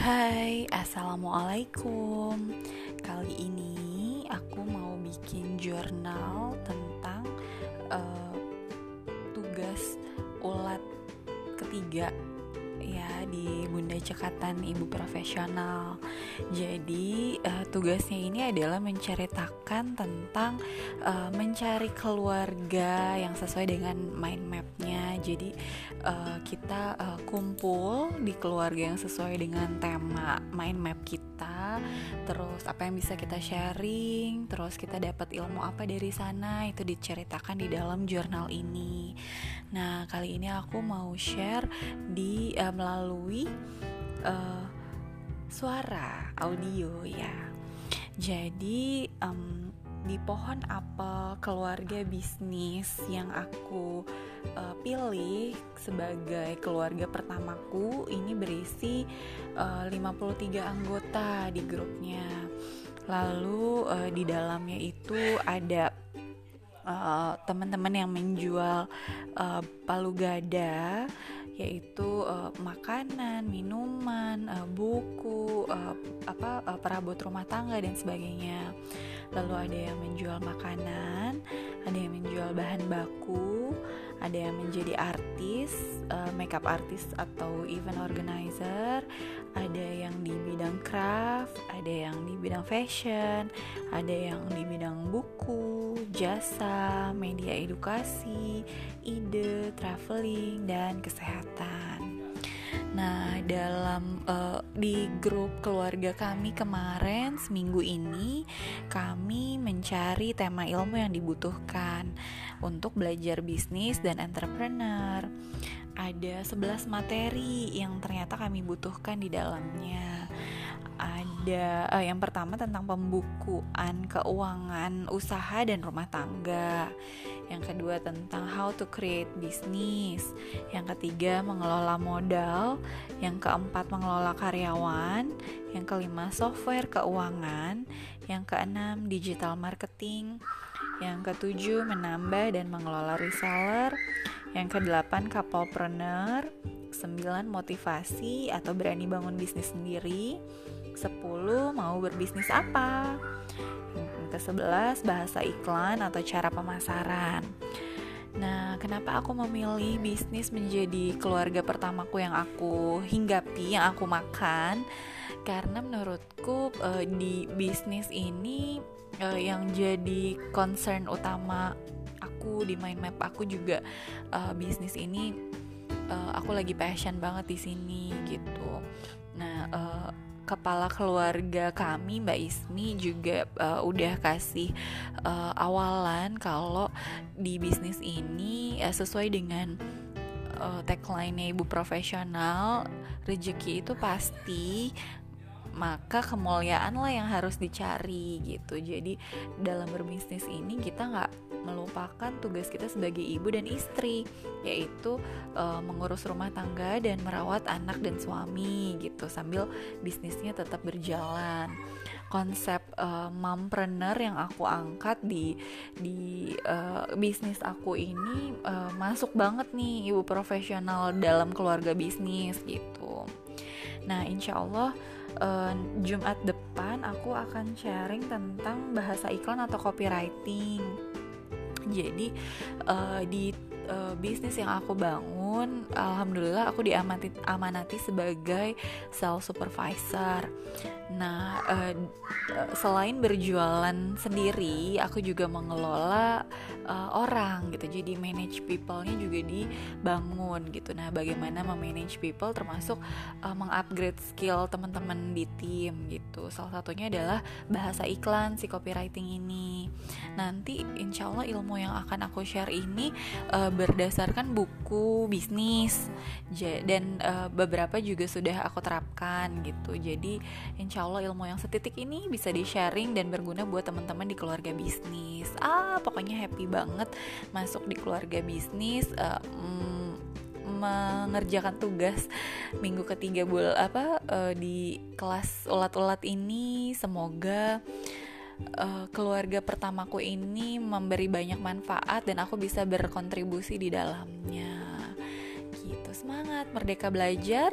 Hai, assalamualaikum. Kali ini aku mau bikin jurnal tentang uh, tugas ulat ketiga ya di Bunda Cekatan Ibu Profesional. Jadi uh, tugasnya ini adalah menceritakan tentang uh, mencari keluarga yang sesuai dengan mind mapnya. Jadi uh, kita uh, kumpul di keluarga yang sesuai dengan tema mind map kita. Terus apa yang bisa kita sharing, terus kita dapat ilmu apa dari sana itu diceritakan di dalam jurnal ini. Nah, kali ini aku mau share di uh, melalui uh, suara audio ya. Jadi um, di pohon apel keluarga bisnis yang aku uh, pilih sebagai keluarga pertamaku ini berisi uh, 53 anggota di grupnya. Lalu uh, di dalamnya itu ada uh, teman-teman yang menjual uh, palu gada yaitu uh, makanan, minuman, uh, buku, uh, apa uh, perabot rumah tangga dan sebagainya. Lalu ada yang menjual makanan, ada yang menjual bahan baku, ada yang menjadi artis, uh, makeup artist atau event organizer, ada yang di bidang craft, ada yang di bidang fashion, ada yang di bidang buku, jasa, media edukasi, ide, traveling, dan kesehatan. Nah, dalam uh, di grup keluarga kami kemarin seminggu ini kami mencari tema ilmu yang dibutuhkan untuk belajar bisnis dan entrepreneur. Ada 11 materi yang ternyata kami butuhkan di dalamnya ada uh, yang pertama tentang pembukuan keuangan usaha dan rumah tangga. Yang kedua tentang how to create business. Yang ketiga mengelola modal. Yang keempat mengelola karyawan. Yang kelima software keuangan. Yang keenam digital marketing. Yang ketujuh menambah dan mengelola reseller. Yang kedelapan couplepreneur. Sembilan motivasi atau berani bangun bisnis sendiri 10 mau berbisnis apa ke-11 bahasa iklan atau cara pemasaran Nah, kenapa aku memilih bisnis menjadi keluarga pertamaku yang aku hinggapi, yang aku makan? Karena menurutku uh, di bisnis ini uh, yang jadi concern utama aku di mind map aku juga uh, bisnis ini aku lagi passion banget di sini gitu. Nah, kepala keluarga kami Mbak Ismi juga uh, udah kasih uh, awalan kalau di bisnis ini uh, sesuai dengan uh, tagline-nya ibu profesional rezeki itu pasti maka kemuliaan lah yang harus dicari gitu. Jadi dalam berbisnis ini kita nggak melupakan tugas kita sebagai ibu dan istri yaitu uh, mengurus rumah tangga dan merawat anak dan suami gitu sambil bisnisnya tetap berjalan. Konsep uh, mompreneur yang aku angkat di di uh, bisnis aku ini uh, masuk banget nih ibu profesional dalam keluarga bisnis gitu. Nah insya Allah uh, Jumat depan aku akan sharing tentang bahasa iklan atau copywriting. Jadi uh, di uh, bisnis yang aku bangun, alhamdulillah aku diamanati amanati sebagai sales supervisor. Nah, uh, selain berjualan sendiri, aku juga mengelola uh, orang gitu. Jadi manage people-nya juga dibangun gitu. Nah, bagaimana memanage people termasuk uh, mengupgrade skill teman-teman di tim gitu. Salah satunya adalah bahasa iklan si copywriting ini. Nanti insya Allah ilmu yang akan aku share ini uh, berdasarkan buku bisnis dan uh, beberapa juga sudah aku terapkan gitu. Jadi insya Allah ilmu yang setitik ini bisa di sharing dan berguna buat teman-teman di keluarga bisnis ah pokoknya happy banget masuk di keluarga bisnis uh, mm, mengerjakan tugas minggu ketiga bul apa uh, di kelas ulat-ulat ini semoga uh, keluarga pertamaku ini memberi banyak manfaat dan aku bisa berkontribusi di dalamnya gitu semangat merdeka belajar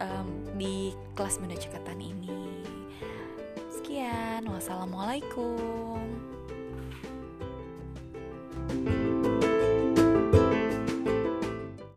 um, di kelas benda cekatan ini. Sekian, wassalamualaikum.